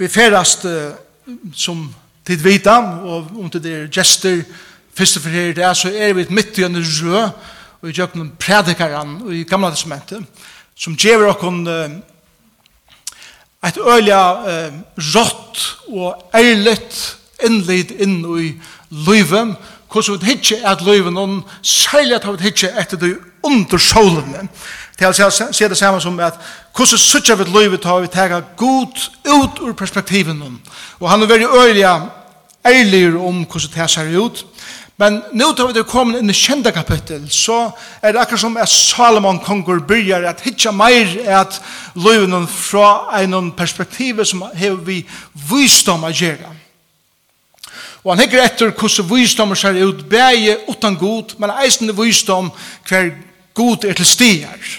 Vi ferast uh, som tid vita, og om det er gester, fyrst og fyrir det, så er vi mitt i en rød, og i jøkken predikaren i gamla testamentet, som gjever okkon et øyla uh, rått og ærligt innlid inn i løyven, hvordan vi hitje at løyven, og særlig at vi hitje etter det under solen til å se det samme som at hvordan suttja vi livet har vi tega god ut ur perspektiven og han er veldig øyelig ærlig om hvordan det ser ut men nå tar vi det kommet inn i kjenda kapittel så er det akkurat som at Salomon konger byrjar at hitja meir at livet fra en perspektiv som hever vi visdom å gjøre Og han hikker etter hvordan visdommer ser ut, bæge utan god, men eisen visdom hver god er til stier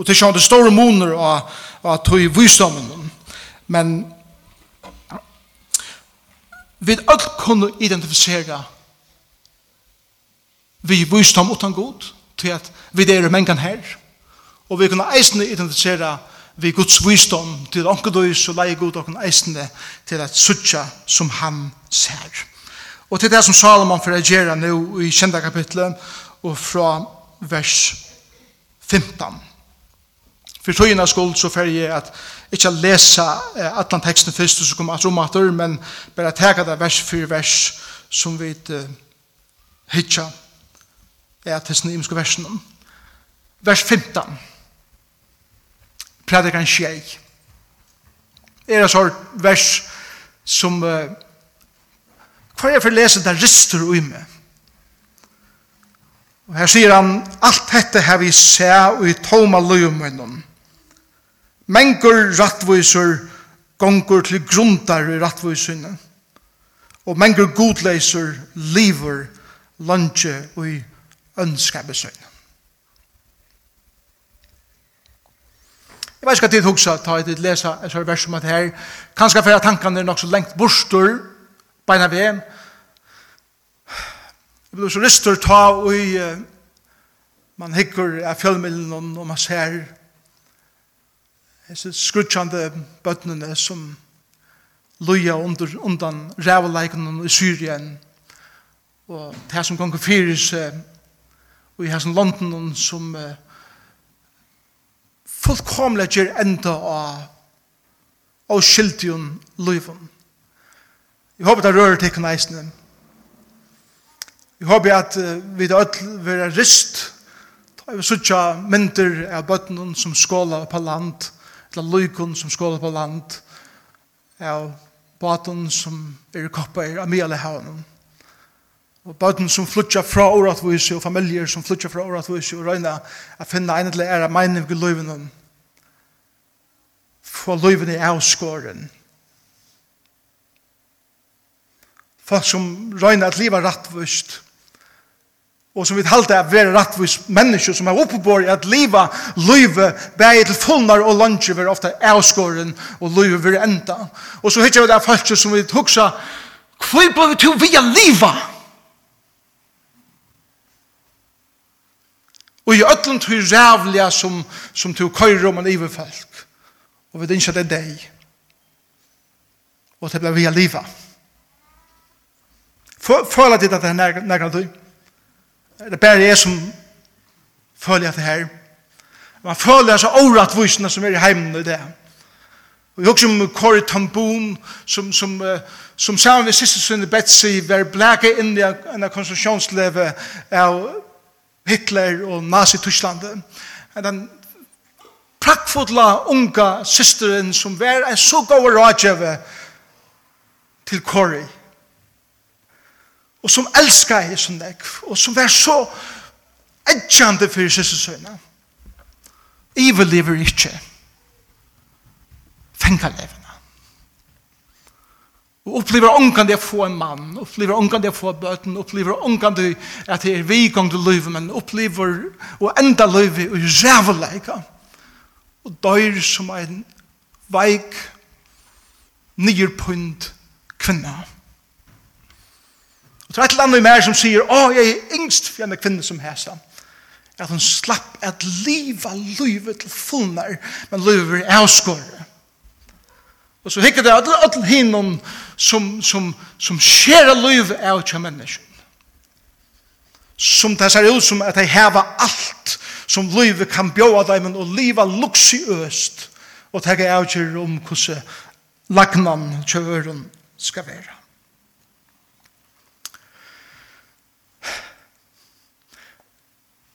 og til sjående store moner og, og tog visdommen. Men vi alt kunne identifisere vi visdom utan god, til at vi er mengan her, og vi kunne eisende identifisere vi Guds visdom til onkedøys og leie god og eisende til at suttja som han ser. Og til det som Salomon får reagere nå i kjenda kapitlet, og fra vers 15. For tøyene skuld så fer jeg at ikke at lesa eh, atlan teksten først og så kommer at romater, men bare teka det vers for vers som vi uh, hitja er at hesten imenske versen. Vers 15. Predikan tjej. Er det så vers som uh, hva er jeg for lese det rister ui meg? Og her sier han, alt dette har vi seg og i tåma løyum mengur rattviser gongur til grundar i rattvisene, og mengur godleiser liver lunge i ønskabesøgne. Jeg vet ikke hva tid hugsa, ta i tid lesa et sånt vers som at her, kanskje fyrir tankene er nok så lengt bostur, beina vi jeg blir så ristur ta og i, man hikker av fjellmiddelen og man ser hese skrutsjande bøtnene som loja under, undan rævleikene i Syrien og det som gong fyrir og i hesen London som uh, fullkomlega gjer enda av av skyldion loivon Jeg håper det rører til kneisene Jeg håper at uh, vi da ødel vera rist. Jeg vi suttja myndir av bøttene som skåler på land eller løykon som skåler på land, av baten som er i koppa er av mjale havnen. Og baten som flytja fra åretvise, og familier som flytja fra åretvise, og røyna at finna en eller æra mening i løyvene, få løyvene i avskåren. Folk som røyna at liva rattvist, og som vi halte er vera rettvis mennesker som er oppebor i at liva, løyve bæg til fullnar og lunge vil ofta avskåren og løyve vi enda. Og så hittar vi det folk som vi hugsa hvor ble vi til via liva? Og i ötlen til rævliga som, som til køyre om en iverfalk og vi dynsja det deg og det ble via liva. Føler ditt at det er nærkant du? det er bare jeg som føler at det her. Man føler så åretvisene som er i heimen i det. Og jeg husker om Corey Tamboon, som, som, uh, som sammen med siste sønne Betsy, var blæke inn i en konstruksjonsleve av Hitler og Nazi-Tyskland. Den prakkfotla unga systeren som var en så god rådgjøve til Corey og som elskar Jesus nek, og som var så edgjande for Jesus sønne. Ivel lever ikke. Fengar levende. Og opplever ongan det å få en mann, opplever ongan det å få bøten, opplever ongan det at det er vikong til livet, men opplever og enda livet og rævleika. Og døyr som en veik, nyrpunt kvinna. Kvinna Det er et eller annet mer som sier, å, jeg er yngst for en kvinne som hæsa. At hun slapp at liva livet til fullnær, men livet er avskåret. Og så hikker det at alle hinnom som, som, som skjer av livet av kja mennesken. Som det ser ut som at de heva alt som livet kan bjóa dem, og liva luksiøst, og tega avgjør om hvordan lagnan kjøren skal være.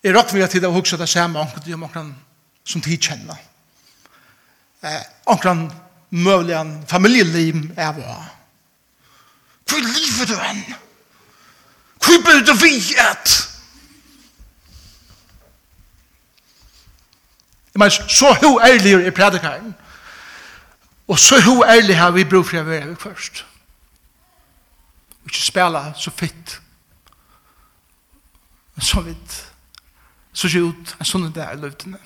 Jeg råkker vi at det var hukset det samme omkring om omkring som tid kjenner. Eh, omkring mulig en familieliv er hva. Hvor livet du enn? Hvor bør du vi et? Jeg mener, så ho ærlig er predikaren. Og så ho ærlig har vi brug for å være vi først. Ikke spela så fitt. Men så vidt så ser ut en sånn dag i løvdene.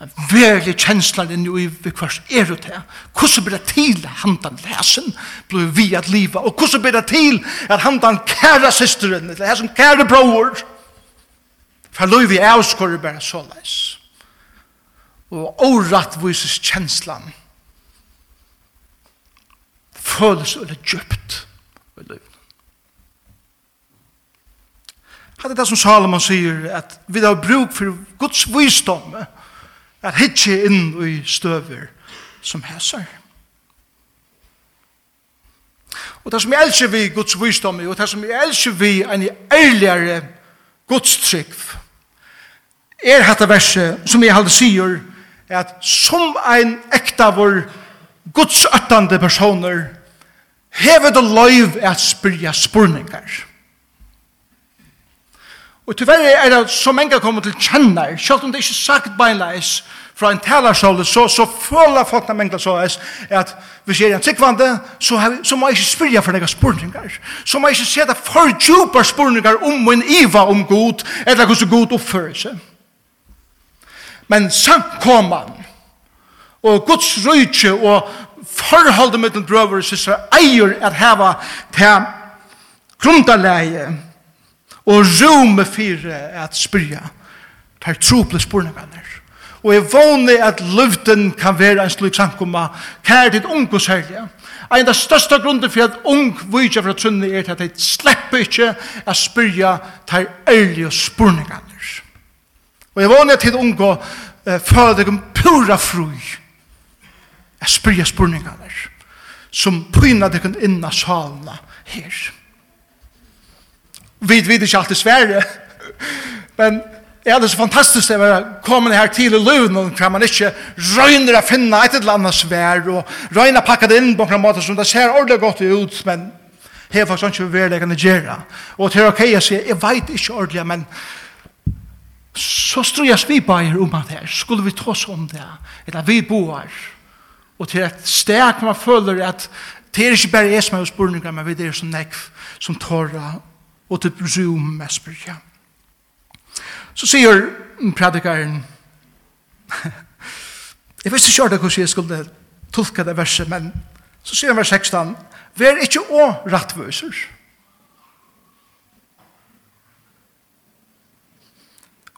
En verlig kjensler inn i vi kvars er ut her. Hvordan blir det til at han den lesen blir vi at livet? Og hvordan blir det til at han den kære systeren, eller her som kære bror? For løy vi er avskårer bare så leis. Og året vises kjenslan føles eller djupt i løy. Hatt er det som Salomon sier, at vi har bruk for Guds visdom, at hitje inn i støver som hæsar. Og det som jeg elsker vi Guds visdom, og det som jeg elsker vi en ærligere Guds trygg, er hatt verset som jeg halde sier, at som ein ekta vår Guds øttande personer, hever det løyv at spyrja spurningar. Og tilverre er det så mange kommer til kjenner, selv om det ikke er sagt beinleis fra en talersalde, så, så føler folk når mange så er at hvis jeg er en sikkvande, så, har, så må jeg ikke spyrja for noen spurningar. Så må jeg ikke se det for djupa spurningar om en iva om god, eller hvordan god oppfører seg. Men samkomman, og Guds rydtje og forholdet mellom brøver og sysra eier at heva til grundarleie, og rume fire at spyrja tar trople spurningarnir. Og jeg vågne at luften kan være en slik samkomma kær til unge særlig. En av største grunnen for at ung vujtja fra trunni er at de slipper ikke at spyrja tar ærlige spurningarnir. Og jeg vågne til unge eh, føler om pura fru at spyrja spurningarnir som pyna deg inna salna her. Vi vet ikke alltid svære. Men Ja, det er så fantastisk det var kommet her til i løven, og kan man ikke røyner å finne et eller annet svær, og røyner å pakke det inn på en måte som det ser ordentlig godt ut, men her er faktisk ikke verlegene gjøre. Og til ok, jeg sier, jeg vet ikke ordentlig, men så strøy jeg svibager om at her, skulle vi ta oss om det, eller vi boer, og til et sted man føler at det er ikke bare jeg som er spørninger, men vi er som nekv, som tårer og til brun med spyrja. Så sier predikaren, jeg visste ikke hvordan jeg skulle tolka det verset, men så sier han vers 16, Vær ikke å rattvøser.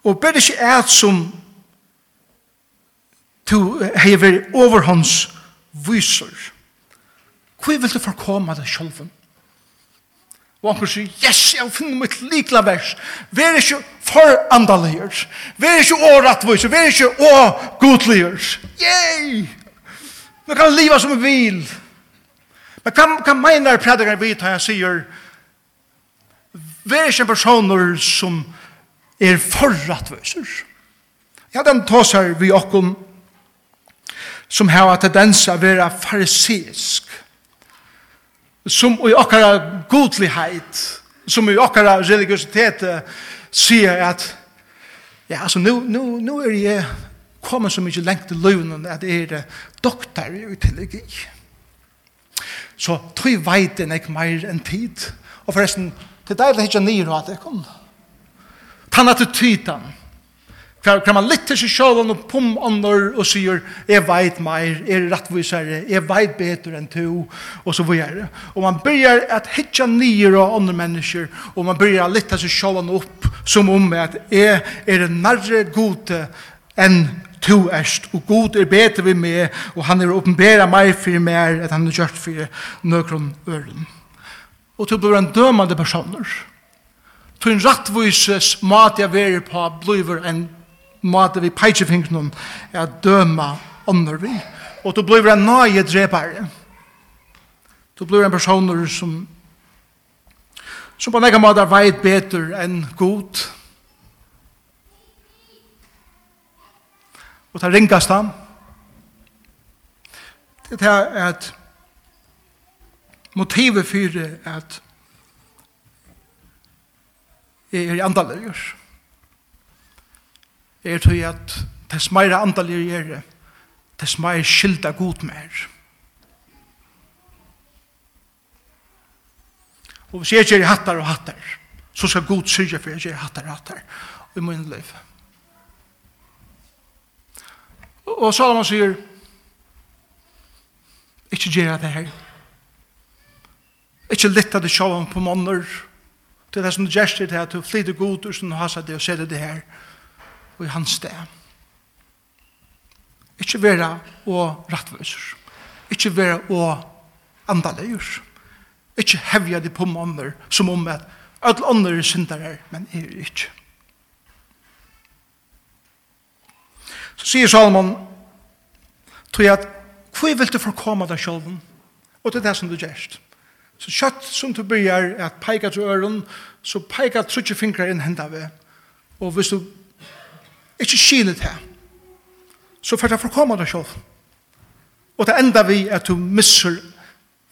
Og ber ikke et som to hever overhånds vyser. Hvor vil du forkomme deg selv? Og han sier, yes, jeg finner mitt likla vers. Vær ikke for andalier. Vær ikke å årettvis. Vær ikke å godlier. Yay! Man kan leva som vi vil. Men hva, hva mener predikeren vi tar? han sier, vær ikke personer som er forrettviser. Jeg hadde en tås her vi okkom som har tendens å være farisisk som i okkara godlighet, som i okkara religiositet, sier at ja, altså, nu, nu, nu er jeg kommet så mye lengt til løvnen at jeg er doktor i teologi. Så tog veit enn jeg meir enn tid. Og forresten, det er det ikke nyr at jeg kom. Tann at du tytan kvar hver man lytter seg sjålen og pum ånder og sier, jeg veit meir, jeg er rettvisere, jeg veit betur enn to, og så videre. Og man byrjar at hitja nyer av andre mennesker, og man byrjar at lytte seg sjålen opp, som om at jeg er nærre gode enn to erst, og god er betur vi med, og han er åpenbæra meg for mer, at han er gjort for nøkron øren. Og to blir en dømande personer. Tun rattvises mat jeg veri på bliver en måte vi peitsefingren er at døma ånder vi. Og du blir en nøye drepare. Du blir en personer som som på nekka måte veit betur enn god. Og det ringast han. Det er at motivet fyrir at jeg er andalegjørs er tog at tess meira andalir gjere, tess meira skilda god mer. Og hvis jeg gjør hattar og hattar, så skal god syrja for jeg gjør hattar og hattar i min liv. Og Salomon sier, ikke gjør det her. Ikke lytta det sjåan på måneder, til det som du gjerst til det, til flyter god, til du har sagt det og sier det her. Og i hans sted. Ikke være og rettviser. Ikke være og andalegjør. Ikke hevja de på måneder som om at alle andre er syndere, men er ikke. Så sier Salomon, tror jeg at hvor vil du forkomme deg selv? Og det er det som du gjørst. Så kjøtt som du begynner at peika til øren, så peika trutje fingre inn hendet ved. Og hvis du ikke skilet her, så får det forkomme deg selv. Og det enda vi er at du misser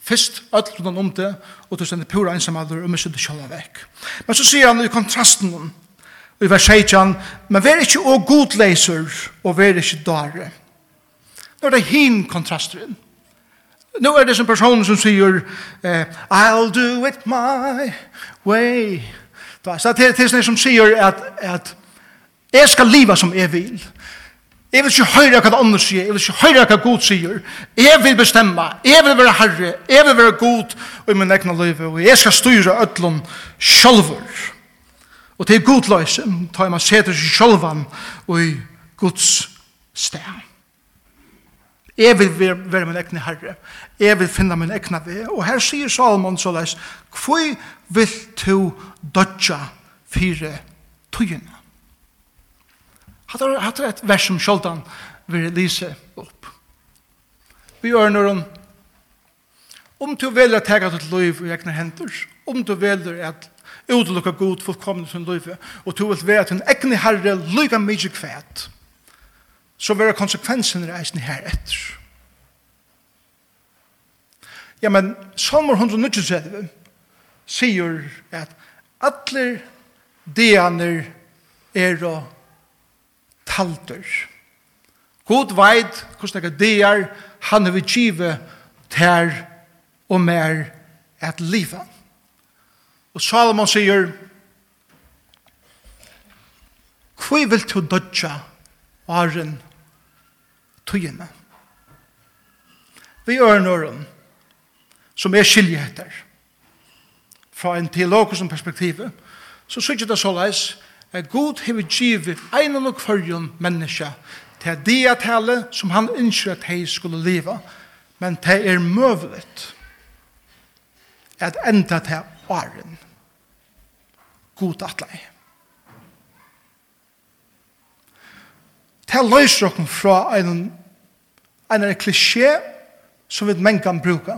Fyrst alt rundt om det, og du sender pura ensamhalder og misser det sjåla vekk. Men så sier han i kontrasten og i vers 16, men vær ikke å godleiser og vær ikke dare. Nå er det hin kontrasten. Nå er det som personen som sier eh, I'll do it my way. Så det er det som sier at, at Jeg skal liva som jeg vil. Jeg vil ikke høre hva andre sier, jeg vil ikke høre hva Gud sier. Jeg vil bestemme, jeg vil være herre, jeg vil være god i min egen liv, og jeg skal styre ødlom sjølver. Og til god løse, tar jeg man seter seg sjølvan og i Guds sted. Jeg vil være min egen herre, jeg vil finne min egen vei. Og her sier Salomon så leis, hvor vil du dødja fire tøyene? Hatt er, hatt er et vers som Kjoldan vil lise opp. Vi gjør når hun om du velger å tega ditt liv i egne hender, om du velger at utelukka god fullkomne sin liv, og du vil være at en egne herre lyga mykje kvæt, så vil konsekvensen reisen her etter. Ja, men Salmar 139 sier at atler deaner er og talter. God veit hvordan det er han har givet ter og mer et livet. Og Salomon sier, Hvor vil du dødja åren tøyene? Vi gjør øren, som er skiljeheter. Fra en teologisk perspektiv, så synes jeg det såleis, at god hever givet ein og kvarjon menneska til det at tale som han ønsker at hei skulle leva, men det er møvlet at enda til åren god atlei. Det løser dere fra en, en klisjé som vi menn kan bruke,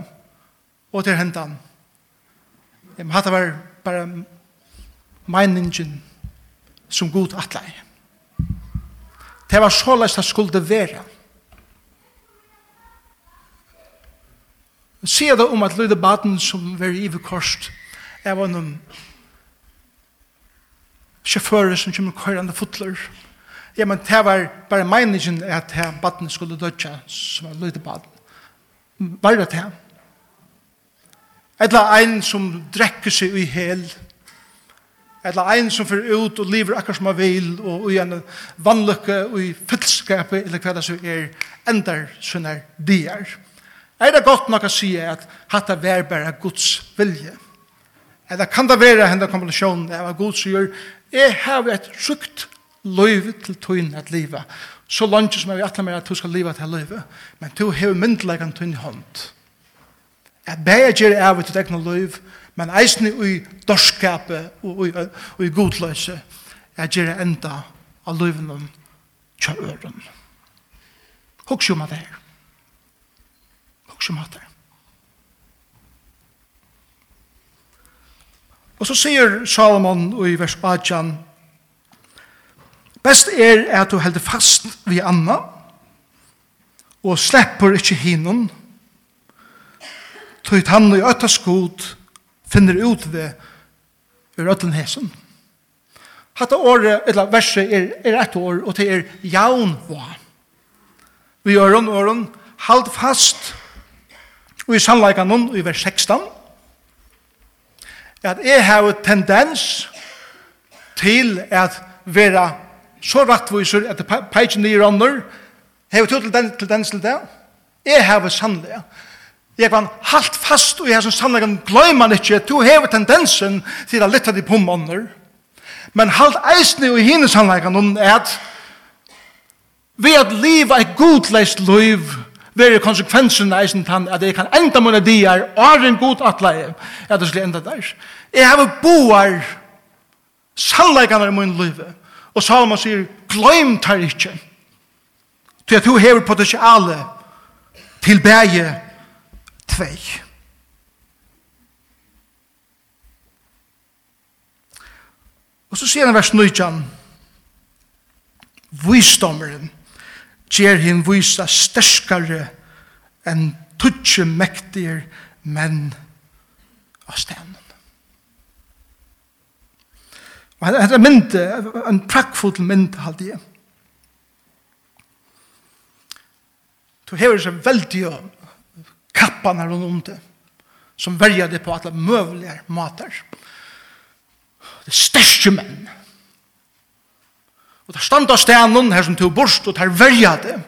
og til hentan. Jeg må hatt bare meningen som god atlei. Det var så lest det skulle være. Sier det om at lyde baden som var i korst er var noen sjåfører som kommer køyrande fotler. Ja, men det var bare meningen at det baden skulle dødja som var lyde baden. Var det det? Eller en som drekker seg i hel, eller ein som fyrir ut og lever akkur som han vil, og i en vannløkke og i fyllskapet, eller hva det så er, endar sånne dier. Er det godt nok å si at hatta vær bare Guds vilje? Eller kan det være henne kombinasjonen av at Gud sier, jeg har et trygt løyve til tøyen at livet så langt som jeg vil atle meg at du skal liva til løyve, men du har myndleggen tøyen hånd. Jeg beger av et egnet løyve, men eisne i dorskapet og i, i godløse er gjerne enda av løyvnen øren. Hoks jo med det her. Hoks jo med det. Og så sier Salomon i vers 8 Best er at du helder fast vi anna og slepper ikkje hinnom tøyt han i øtta skot finner ut det ur ötlen hesen. Hatta året, eller verset, er, er ett år, og det er jaun var. Vi gjør om åren, halt fast, og i sannleikan noen, i vers 16, at jeg har tendens til at vera så rattviser at det peitjen nye ånder, har vi til tendens til det, jeg har sannleikan, Jeg kan halt fast og jeg som sannleggen gløyman ikke, du hever tendensen til å lytte til pommaner, men halt eisne og hine sannleggen om at vi at liv er godleist liv, være konsekvensen eisen tann at jeg kan enda mine dier, er en god atleie, at det skulle enda der. Jeg har boar sannleggene i min liv, og Salomon sier, gløym tar ikke, til at du hever potensialet til bæge tvei. Og så sier han vers 19, Visdommeren gjer hinn vysa sterskare enn tutsje mektiger menn av stenen. Og det er mynd, en prakkfull mynd, halde jeg. Du hever seg veldig om kapparna runt om det. Som värjade på alla mövliga matar. Det största män. Og der standa stenen her som tog borst, og der verja det.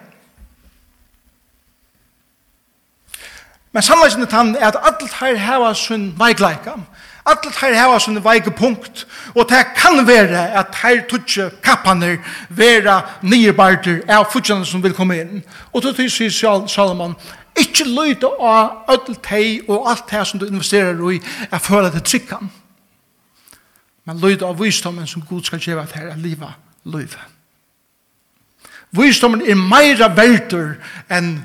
Men sannleggen er tann at alt her heva sin veikleika. Alt her hava sin veike punkt. Og det kan være at her tutsi kappaner vera nirbarter av futjane som vil komme inn. Og då sier Salomon, Ikke løyde av ødel teg og alt det som du investerer i, er føler det trykkan. Men løyde av visdommen som Gud skal gjøre til er livet, løyde. Visdommen er meira verder enn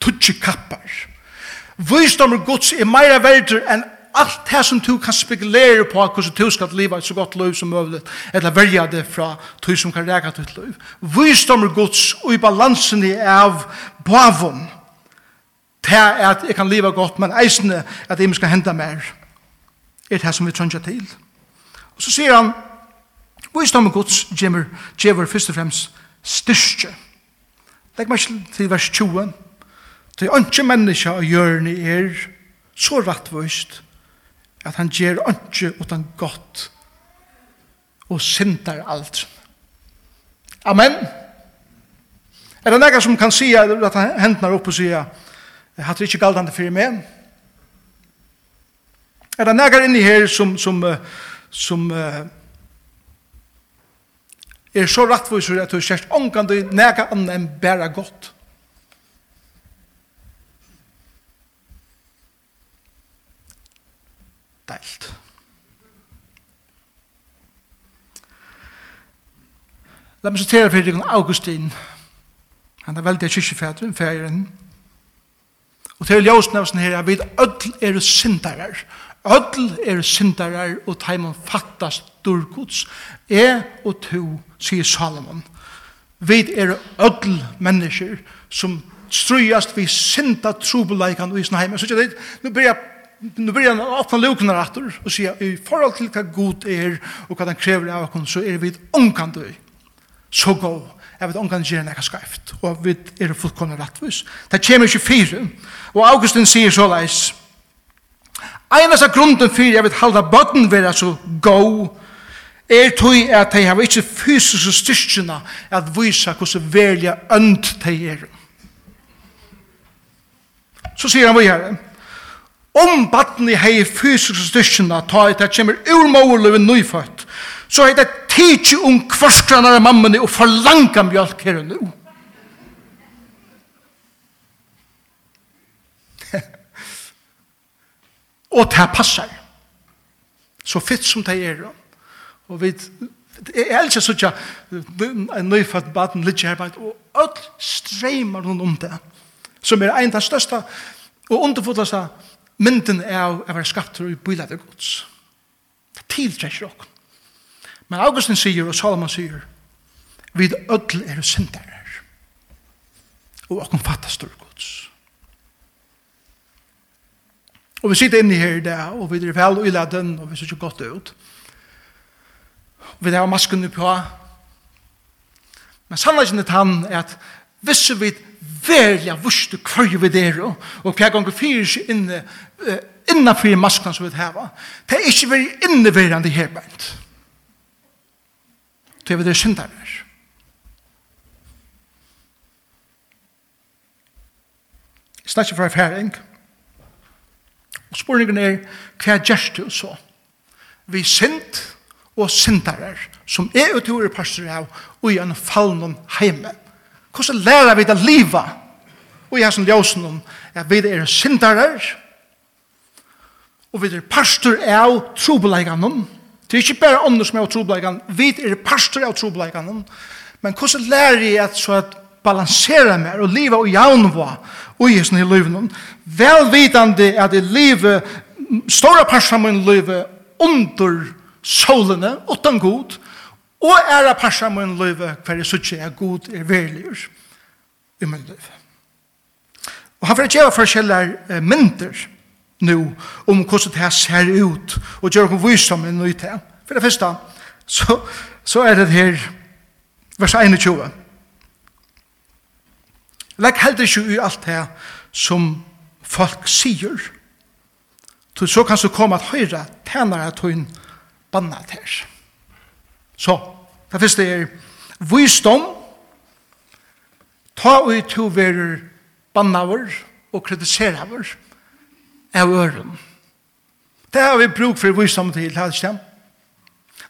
tutsi kappar. Visdommen Guds er meira verder enn allt det som du kan spekulere på hvordan du skal leva et så godt liv som mulig, eller velja det fra du som kan reka ditt liv. Visdommer Guds og i balansen i av bavom, til at jeg kan leva godt, men eisende at jeg skal hente mer. Er det som vi trønger til. Og så sier han, Visdom Guds gjemmer, gjemmer først og fremst styrke. Legg meg til vers 20. Til ønske menneska og hjørne er så rattvøst at han gjør ikke utan godt og synder alt. Amen. Er det noen som kan si at han hentner opp og sier Jeg hadde ikke galt han til fyrir meg. Er det nægar inni her som, som, som uh, er så rattviser at du sérst ångan du nægar anna enn bæra godt. Deilt. La meg sitere for deg Augustin. Han er veldig kyrkjefædren, færen, færen, Og til ljósnevsen her, vi öll er syndarar. Öll er syndarar og teimen fattast durgods. E og to, sier Salomon. Vi er öll mennesker som strujast vi synda trobeleikan og isna heim. Så ikke det, nu blir nu börjar han åpna lukna rattor og sier i forhold til hva god er og hva han krever av oss så er vi et omkant så god Jeg vet omgang gjerne jeg skreft, og vi er fullkomna rattvis. Det kommer ikke fire, og Augustin sier så leis, Einas av grunden fyrir jeg vil halda bøtten vera så gå, er tog at de har ikke fysisk styrkjena at vise hvordan velja ønd de er. Så sier han vi her, om batten i hei fysisk styrkjena, ta i det kommer ur mål og nøyfødt, så er det tidsi um kvarskranare mammene og forlanga mjölk her og nu. og det passar. Så fitt som det er. Og vi, jeg elsker sånn at en nyfatt baden ligger her, og öll streymar hun om det. Som er en av de største og underfotlaste mynden er av å være skapt i bilader gods. Det tiltrekker dere. Men Augustin sier, og Salomon sier, vi öll er syndarar, og okkom fattar storgods. Og vi sitter inne her i dag, og vi er vel i laden, og vi ser ikke godt ut. Og vi har masken på. Men sannleggen er han er at hvis vi velja vustu kvar vi der, og hver gang vi fyrir seg inne, innanfyrir maskan som vi har, det er ikke veri inneverande herbeint til vi er syndere. Jeg snakker fra erfaring. Og spørningen er, hva gjørs du så? Vi synd og syndere, som er utover pastor av, og i en fallen heime. Hvordan lærer vi det livet? Og jeg som ljøsen om, at vi er syndere, og vi er pastor av trobeleggene, Det er ikke bare ånder som er av trobleikene. Vi er pastor av trobleikene. Men hvordan lærer jeg at, så at balansere mer og liva og jaunva og i sin liv Velvitende at i livet stora parsa mun livet under solene utan god og er parsa mun livet hver jeg synes er god er verligur i min liv og han fyrir tjeva forskjellar eh, nu om hvordan det her ser ut, og gjør hun visom i nøy til. For det første, så, så er det her, vers 21. Legg heller ikke i alt det som folk sier, så så kan du komme at høyre tænare at hun banna til. Så, det første er, visdom, ta ut til verer være bannaver og kritiserer av øren. Det har vi bruk for visdom til, det er ikke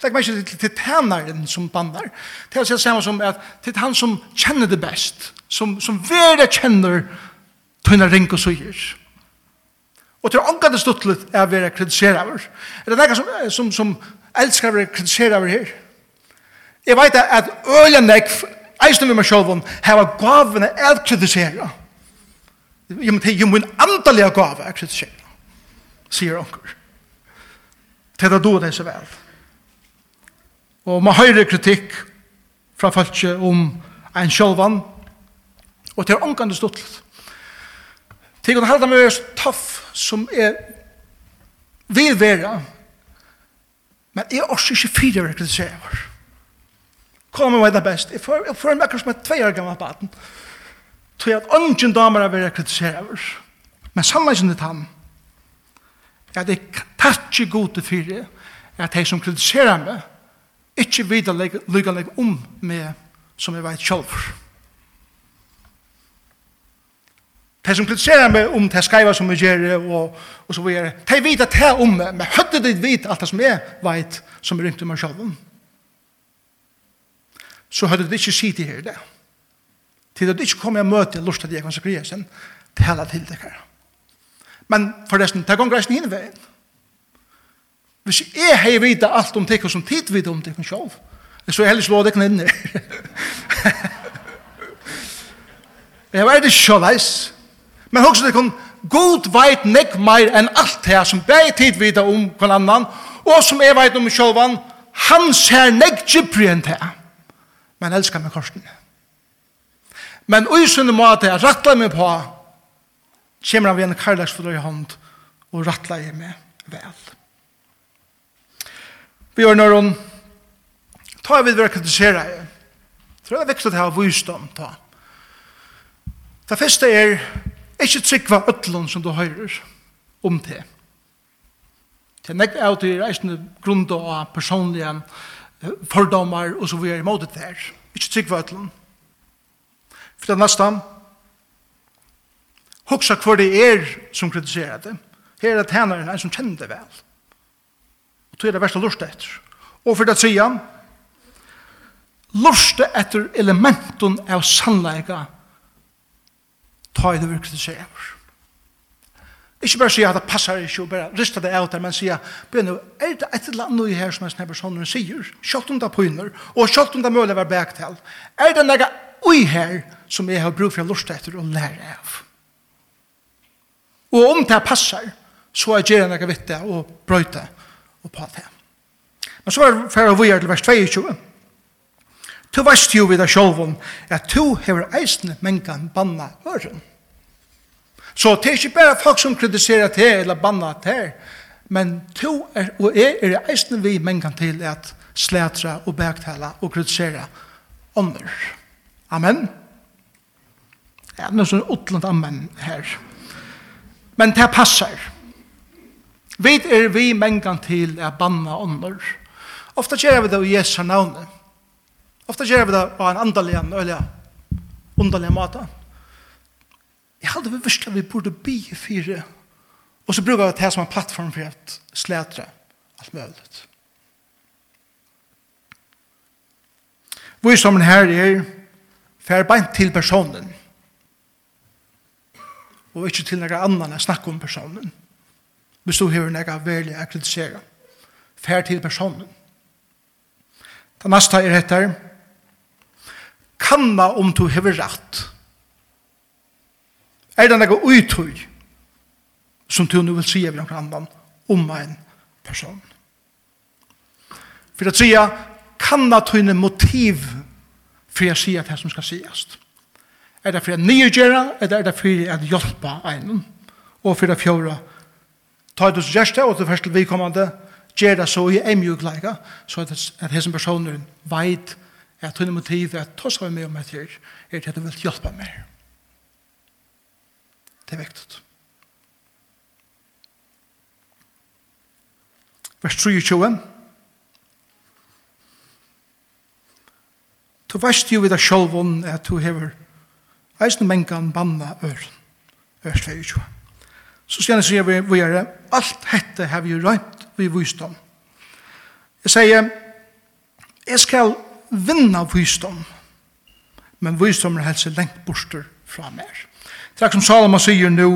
Legg meg ikke til tænaren som bannar. Det er samme som at det er han som kjenner det best, som, som verre kjenner tøyna ring og søyer. Og til ånka det stått litt er å være kritiseret over. Er det noen som, som, som elskar å være kritiseret over her? Jeg vet at ølen jeg, eisen vi med selv, har gavene av kritiseret. Ja, men det er jo min andalega gave er kritisk kjegna, sier onker. Det er da det så vel. Og man høyre kritikk fra falskje om en sjølvan, og det er onkan det stuttlet. Til å halda meg er så taff som er vil være, men jeg er også ikke fyrir å kritisere vår. Kom med meg det best. Jeg får meg akkurat som et tveier gammel baden. Jeg Tog at ungen damer er vera kritiserer. Men sannleggen er han. At jeg tatt gode fyrir at de som kritiserer meg ikke videre lykker om meg som jeg vet selv. De som kritiserer meg om det skreiva som jeg gjør og, og så videre, de vet at det er om meg, men høyde de vet alt det som jeg vet som er rundt om meg selv. Så høyde de ikke si til her det til at du ikke kommer og møter lort til Jekon Sakriasen, tala til deg her. Men forresten, det gonger reisen hinn veien. Hvis jeg har vite alt om tekken som tid vite om tekken sjov, så er heller slå deg inn i. Jeg vet ikke sjåleis, men hos det kun god veit nek meir enn alt det som bæg tid vite om kvann annan, og som jeg veit om sjåvan, han ser nek gypri enn det. Men elskar meg korsen. Men ui sunne måte jeg rattler meg på, kommer han ved en karlagsfuller i hånd og rattler jeg meg vel. Vi gjør når hun ta jeg videre kritisere jeg. Tror jeg det er viktig at jeg har visdom ta. Det første er ikke tryggva øtlån som du hører om til. Det er nekk av til reisende grunn av personlige fordommer og så videre imot det der. Ikke tryggva øtlån. Fyrir næstan, hoksa hva det er som kritiserer det. Her er det tænaren en som kjenner det vel. Og tog er det verste lurt etter. Og for det tredje, lurt etter elementen av sannleika ta i det vi kritiserer. Ikke bare sier at det passer ikke, og bare rister det av der, men sier, begynne, er det et eller annet her som denne personen sier, kjøtt om det pyner, og kjøtt om det mulig å være bæktel, er det noe ui her som jeg har brug for å lusta etter og lære av. Og om det passer, så er jeg noe vitt det og brøyte og på det. Men så er det for å vire til vers 22. Tu veist jo vid deg sjolvun at tu hever eisne mengan banna øren. Så det er ikke bare folk som kritiserer det eller banna det her, men tu er, og er, er eisne vi mengan til at slætra og bæktala og kritisera ånder. Amen. Ja, nå er sånn amen her. Men det passar. Vi er vi mengan til å banna ånder. Ofta gjør vi det i Jesu navne. Ofta gjør vi det på en andalig, eller underlig måte. Jeg hadde vi visst at vi burde bli fire. Og så bruker vi det som en plattform for at slætre alt mulig. Hvor som her er, fer beint til personen. Og ikke til noen annan enn snakke om personen. Hvis du hever noen veldig å kritisere. Fer til personen. Det neste er etter Kanna om du hever rett. Er det noe uttøy som du nu vil si av noen annan om en person? For at sige, kanna tøyne motiv for jeg sier det som skal sies. Er det for jeg nygjøre, eller er det for jeg hjelpe en? Og for det fjøre, ta det som gjørste, og til første vedkommende, gjør det så i en mjuk mjukleika, så at, at hessen personen vet at hun motiv er at ta seg med om etter, er det at du vil hjelpe meg. Det er viktig. Vers 23, Du veist jo vid deg sjolvun at du hever eisen mengan banna ør Vers 22. Så sier han sier vi, vi er, alt hette har vi røynt vi visdom. Jeg sier, jeg skal vinna visdom, men visdom er helse lengt borster fra mer. Takk som Salomon sier nå,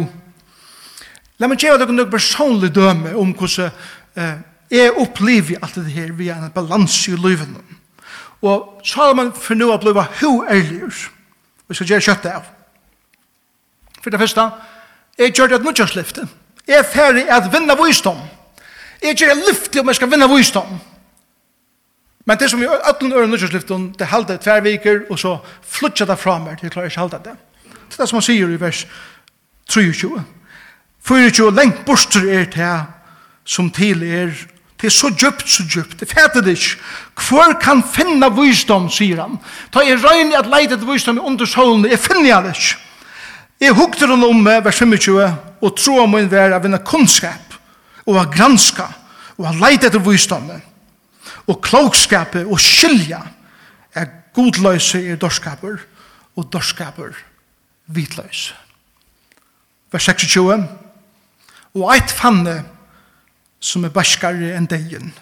La meg gjøre dere noen personlig døme om hvordan eh, jeg opplever alt det her via en balans i livet. Og Salomon for nå å bli ho ærlig. Vi skal gjøre kjøttet av. For det første, jeg gjør det et nødgjørslifte. Jeg er ferdig at vinna visdom. Jeg gjør det lyfte om jeg skal vinna visdom. Men det som vi ødlen øre nødgjørslyften, det halde tver viker, og så flutja det fra meg, det klarer ikke halde det. Det er det som han sier i vers 23. 24 lengt borster er til som til er Det er så djupt, så djupt. Det fæter det ikke. Hvor kan finne visdom, sier han. Da jeg røyne at leide til visdom i undersålen, jeg finner det ikke. Jeg hukte den om vers 25, og tro om min vær av en kunnskap, og av granska, og av leide til visdom, og klokskapet, og skilja, er godløse i dorskaper, og dorskaper vitløse. Vers 26, og eit fanne, som er bæskare enn degen.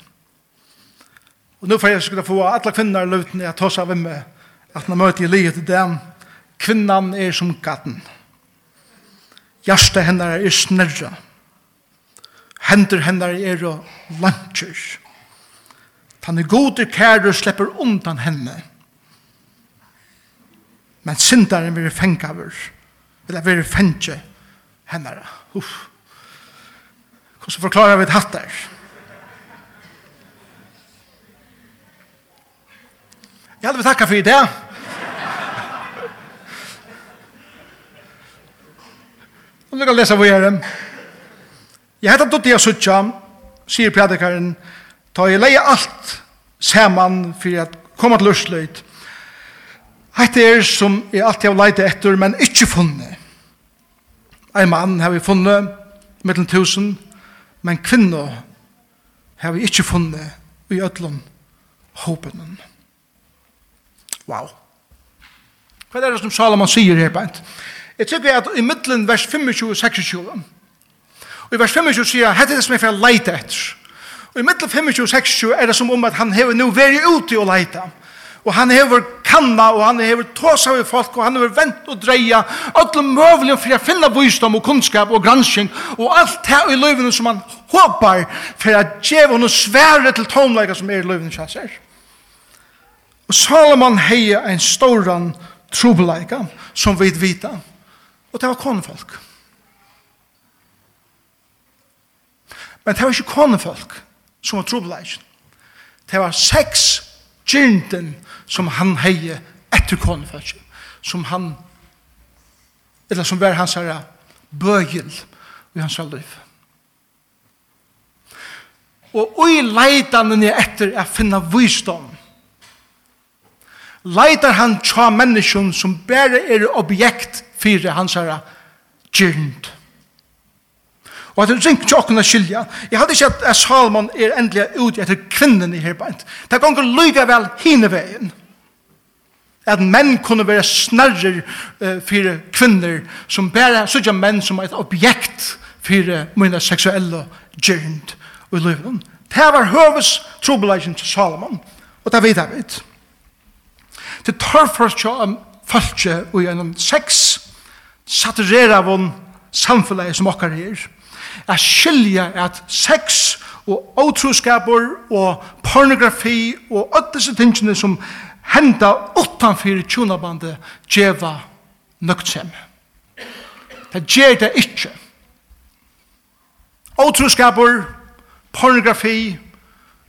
Og nå får jeg skulle få alle kvinner løtene jeg tar seg av meg at når møter jeg livet til dem kvinnan er som gaten. Hjertet henne er snørre. Hender henne er lantjer. Han er gode kære og slipper undan henne. Men syndaren vil fengaver. Vil være fengje henne. Uff. Hvordan forklarer vi det hatt der? Jeg hadde vi takka for det. Nå lukker jeg lese hva jeg er. Jeg heter Dotti Asutja, sier predikaren, ta i leie alt saman for at komme til løsløyt. Hette er som jeg alltid har leidt etter, men ikke funnet. En mann har vi funnet, mellom tusen, men kvinner har vi ikke funnet i ødlom håpen. Wow. Hva er det som Salomon sier her Bent? Jeg tykker at i middelen vers 25 og 26, og i vers 25 sier han, hette det som jeg får leite etter. Og i middelen 25 og 26 er det som om at han hever nå vært ute og leite. Og han hever kanna, og han hever tåsa vi folk, og han hever vent og dreia, alle møvlige for å finne visdom og kunnskap og gransking, og alt det i løyvene som han håper for å djeva henne svære til tomleika som er i løyvene kjasser. Og Salomon heier en storan trobeleika, som vi vita, og det var konefolk. Men det var ikke konefolk som var trobeleika. Det var seks gyrnden som han heie etter konefetjen, som han, eller som var hans herre bøyel i hans liv. Og i leitanen er etter å finne visdom, leitar han tja menneskjon som bare er objekt fyrir hans herre gyrnd. Og at det ringt til åkken å skilja. Jeg hadde ikke at Salomon er endelig ute etter kvinnen i herbeint. Det kan ikke lyga vel hine veien. At menn kunne være snarrer uh, for kvinner som bare sørger menn som et objekt for mine seksuelle gjernd og livet. Det var høves trobeleisen til Salomon. Og det vet jeg vet. Det tar først jo om falskje og gjennom sex saturerer av samfunnet som okkar her at skilja at sex og otroskaper og pornografi og öll disse tingene som henda utanfyr tjonabandet djeva nøgtsem. Det gjer det ikkje. Otroskaper, pornografi,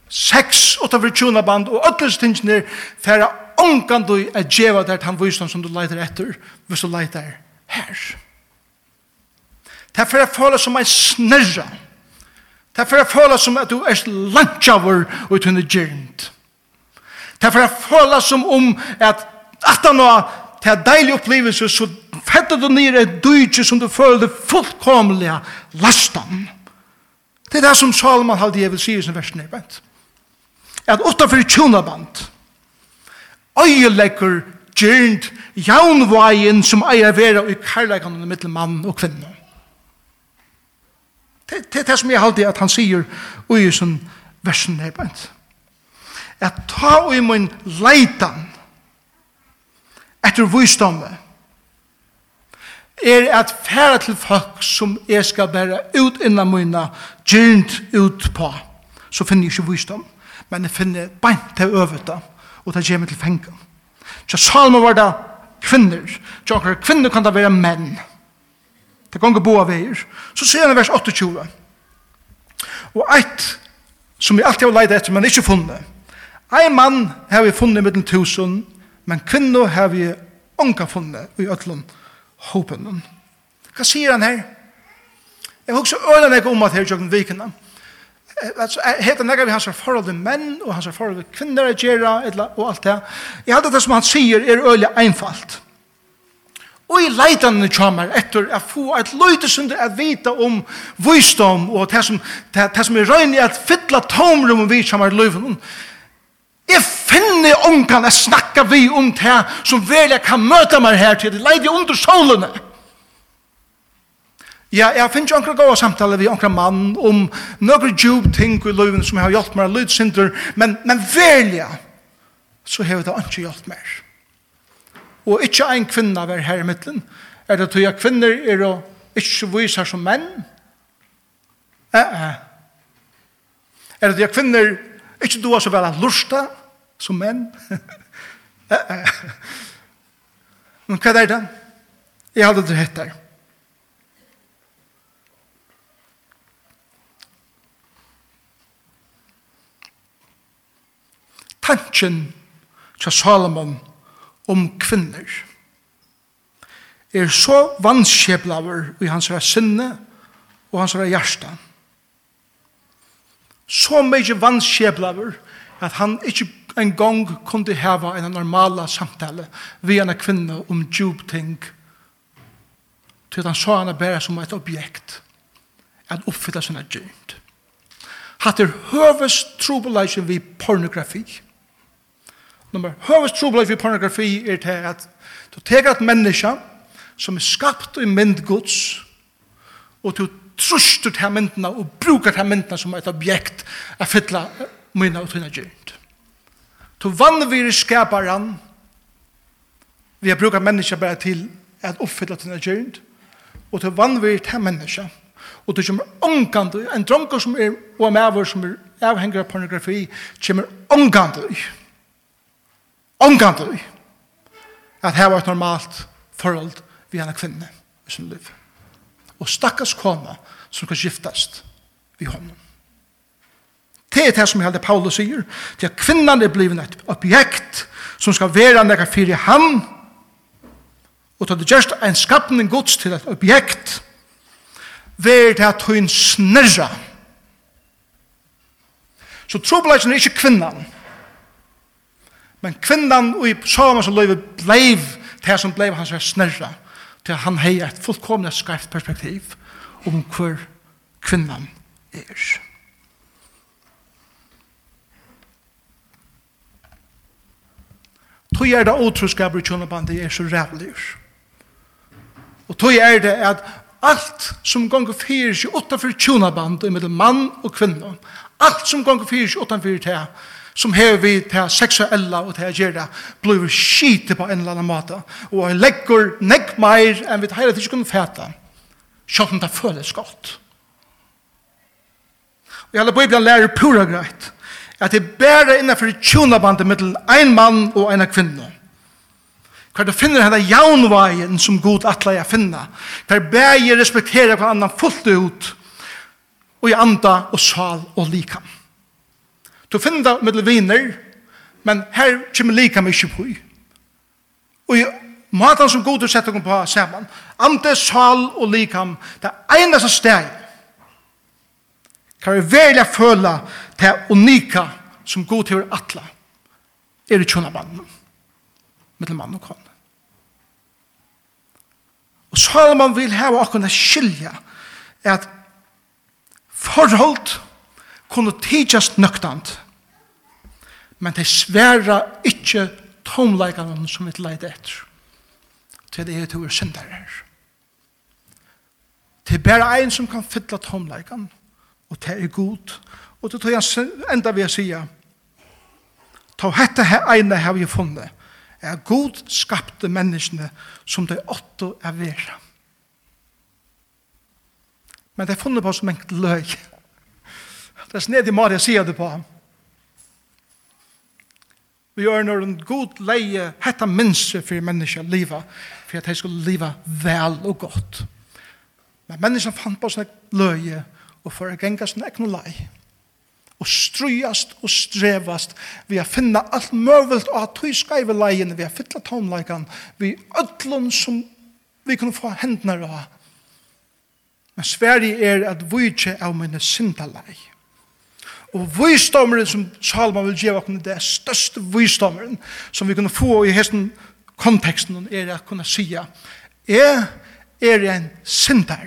sex utanfyr tjonaband og öll disse tingene færa ongan du er djeva der han vysdom som du leiter etter hvis du leiter her. Det er for jeg føler som en snørre. Det er for jeg føler som at du er langt lantjavur ut under gjernt. Det er for jeg føler som om at at han var til en deilig opplevelse så fettet du nere et døytje som du føler det fullkomlige lasten. Det er det som Salman halde jeg vil si i sin vers nedbent. At utenfor tjonaband øyelegger gjernt jaunvagen som eier vera i karlægene mittel mann og kvinne. Det er det som jeg alltid at han sier i som versen er bænt. At ta i min leitan etter visdomme er at færa til folk som jeg skal bæra ut innan mina gyrnt ut på så finner jeg ikke visdom men jeg finner bænt til øvita og det gjør meg til fengen. Så Salmo var da kvinner. Så kvinner kan da være menn. Det gonger boa veier. Så sier han i vers 28. Og eit som vi alltid har leid etter, men ikkje funnet. Ein mann har vi funnet middelen tusen, men kvinno har vi onka funnet i ötlun hopen. Hva sier han her? Jeg har også øyne meg om at her i jøkken vikene. Heter nekka vi hans forhold til menn og hans forhold til kvinner og alt det. Jeg hadde det som han sier er øyne einfalt. Og i leitanene kommer etter å få et løyte som det er vita om visdom og det som, det, det som er røyne at fytla tomrum og vi kommer løyven. Jeg finner ångan jeg snakker vi om det som vel jeg kan møte meg her til. Det leide under solene. Ja, jeg finner ikke ångan gode samtale vi ångan mann om noen djup ting i løyven som har hjulpet meg løyt synder, men, men vel jeg så har det ikke hjulpet meg og ikkje ein kvinna ver her i mittlen. Er det tog at kvinner er å ikkje vise som menn? Eh, eh. Er det tog at kvinner ikkje doa så vel at lursta som menn? eh, eh. Men hva er det? Jeg hadde det hett der. Tanken til Salomon om kvinner. Er så vanskjeblaver i hans sinne og hans hjärsta. Så mykje vanskjeblaver at han ikke en gang kunne hava en normala samtale vi en kvinne om djup ting til han så henne bare som et objekt at uppfylla sinne djupt. Hatt er høves trobeleisen vi pornografi nummer. Høvestroblet vi pornografi er til at du teker et menneske som er skapt i mynd Guds og du truster til myndene og bruker til myndene som et objekt er fytla mynda og tøyna gyrt. Du vannviri skapar han vi har brukat menneska bare til at oppfylla tøyna gyrt og du vannviri til menneska. Og du kommer ångande en dronker som er og en mæver som er avhengig av pornografi kommer ångande i omgantøy at her var et normalt forhold vi henne kvinne i sin liv. Og stakkars kona som kan skiftast vi honom. Det er det som heldig Paulus sier, til at kvinnan er blivet et objekt som skal være nekka fyrir han, og til det gjerst en skapning gods til et objekt, ver det at hun snirra. Så trobladjen er ikke kvinnan, Men kvinnan og i Salomon som løyve bleiv det som bleiv hans snørra til han hei et fullkomne skreft perspektiv om hver kvinnan er. Tog er det otroskaper i kjønnebandet er så rævlig. Og tog er det at Alt som gongur fyrir seg utanfor tjunaband og mellom mann og kvinna, alt som gongur fyrir seg utanfor det, som hever vi til seksuella og til å gjøre, blir skite på en eller annen måte. Og jeg legger nekk mer enn vi hele tiden kunne fæta. sånn at det føles godt. Og jeg hele Bibelen lærer pura greit at det bare innenfor tjonabandet mellom en mann og en kvinne. Hver du finner henne jaunveien som god atla jeg finna. Der bare respekterer hver annan fullt ut og i anda og sal og likam. Du finner det med viner, men her kommer lika mykje på. Og i maten som god du setter dere på sammen, ante, sal og likam, det er eneste steg. Kan vi velja føle det unika som god til atla, er det kjønne mannen, med mann og kone. Og Salomon vil hava okkurna skilja at forhold kunne tidsast nøktant. Men det sværa ikkje tomleikene som vi leide etter. Til det er to er syndere. Det er bare ein som kan fylla tomleikene, og det er god. Og det tog jeg enda ved å si, ta hette her ene har vi funnet, er god skapte menneskene som det åtte er vera. Men det er funnet på som enkelt løg. Det er snedig måte jeg sier det på. Vi gjør når en god leie hette minse for mennesker livet, for at de skulle liva vel og godt. Men mennesker fant på sånne løye og for å genga sin ekne lei. Og strøyast og strevast vi har finna alt møvelt og at vi skreive leien, vi har fytla tomleikan, vi ötlun som vi kunne få hendene av. Men Sverige er at vi ikke er minne synda leie. Og visdommeren som Salman vil gjøre oss, det er største visdommeren som vi kunne få i hesten konteksten er at kunne sia, er, er en synder.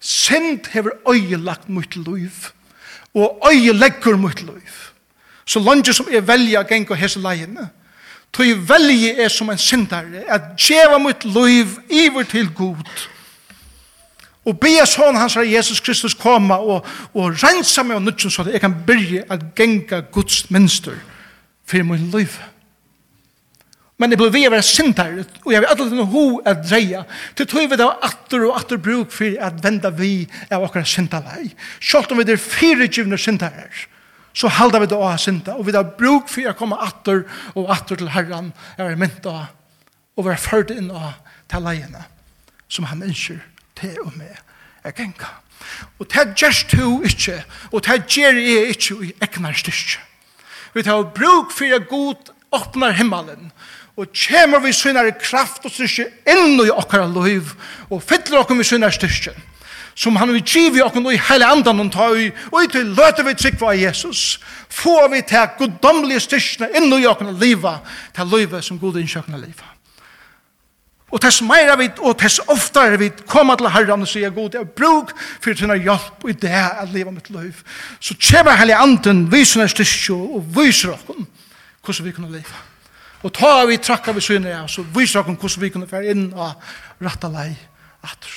Sint hever øyelagt mot liv, og øyelegger mot liv. Så langt som er velja å gjenge hese leiene, tog velje er som en synder, at djeva mot liv iver til god, Og be jeg sånn hans herre Jesus Kristus komme og, og rensa meg og nødgjøn så at jeg kan byrje at genga Guds minster for min liv. Men jeg ble ved å være sintar, og jeg vil alltid noe ho at dreie. til tog vi det atter og atter bruk for at venda vi av akkurat sintarlei. Sjalt om vi er fire givne sintarer, så halda vi det ha sinta, og vi har bruk for å komme atter og atter til herran, jeg er mynda, og være ført inn av til leiene som han ønsker til og med jeg genka. Og det gjør du ikke, og det gjør jeg ikke i egnar styrke. Vi tar bruk for at god åpner himmelen, og kommer vi synnere kraft og styrke inn i okkara liv, og fyller okkara vi synnere styrke som han vil give okken i hele andan og ta i, og i til løte vi trygg av Jesus, får vi til goddomlige styrke inn i okkara liva, til livet som god innkjøkken liva. Og tess meira vi, og tess oftare vi, koma til herran og sier god, jeg bruk for tina hjelp og i det at leva mitt liv. Så kjeva heilig anden, viser hans styrkjo og viser okkom hvordan vi kunne leva. Og ta vi trakka vi syne ja, så viser okkom hvordan vi kunne fære inn og ratta lei atur.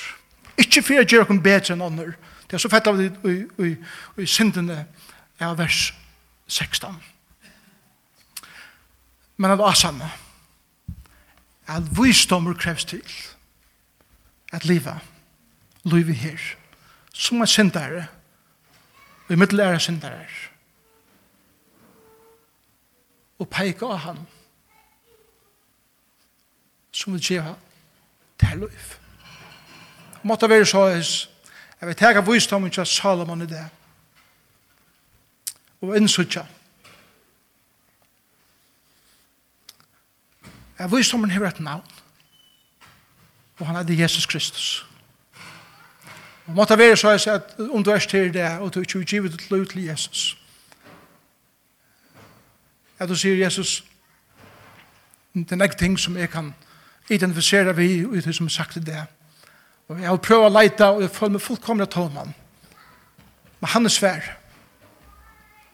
Ikke fyrir gjer okkom bedre enn andre, Det er så fett av det i, i, i, syndene av vers 16. Men av asanna at visdommer krevs til at liva, liva her, som er syndare, og i middel er syndare, og peika av han, som vil gjeva til liv. Måtte være så jeg vil tega visdommer til Salomon i det, og innsutja, at visdommen har et navn. Og han er det Jesus Kristus. Og måtte være så jeg sier at om du er til det, og du ikke vil utgivet ditt lov til Jesus. At du sier, Jesus, det er ikke ting som jeg kan identifisere vi ut det som er sagt til det. Og jeg har prøvd å leite, og jeg føler meg fullkomlig av tålmann. Men han er svær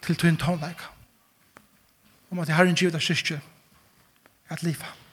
til tøyen tålleika. Om at jeg har en givet av kyrkje, at liva.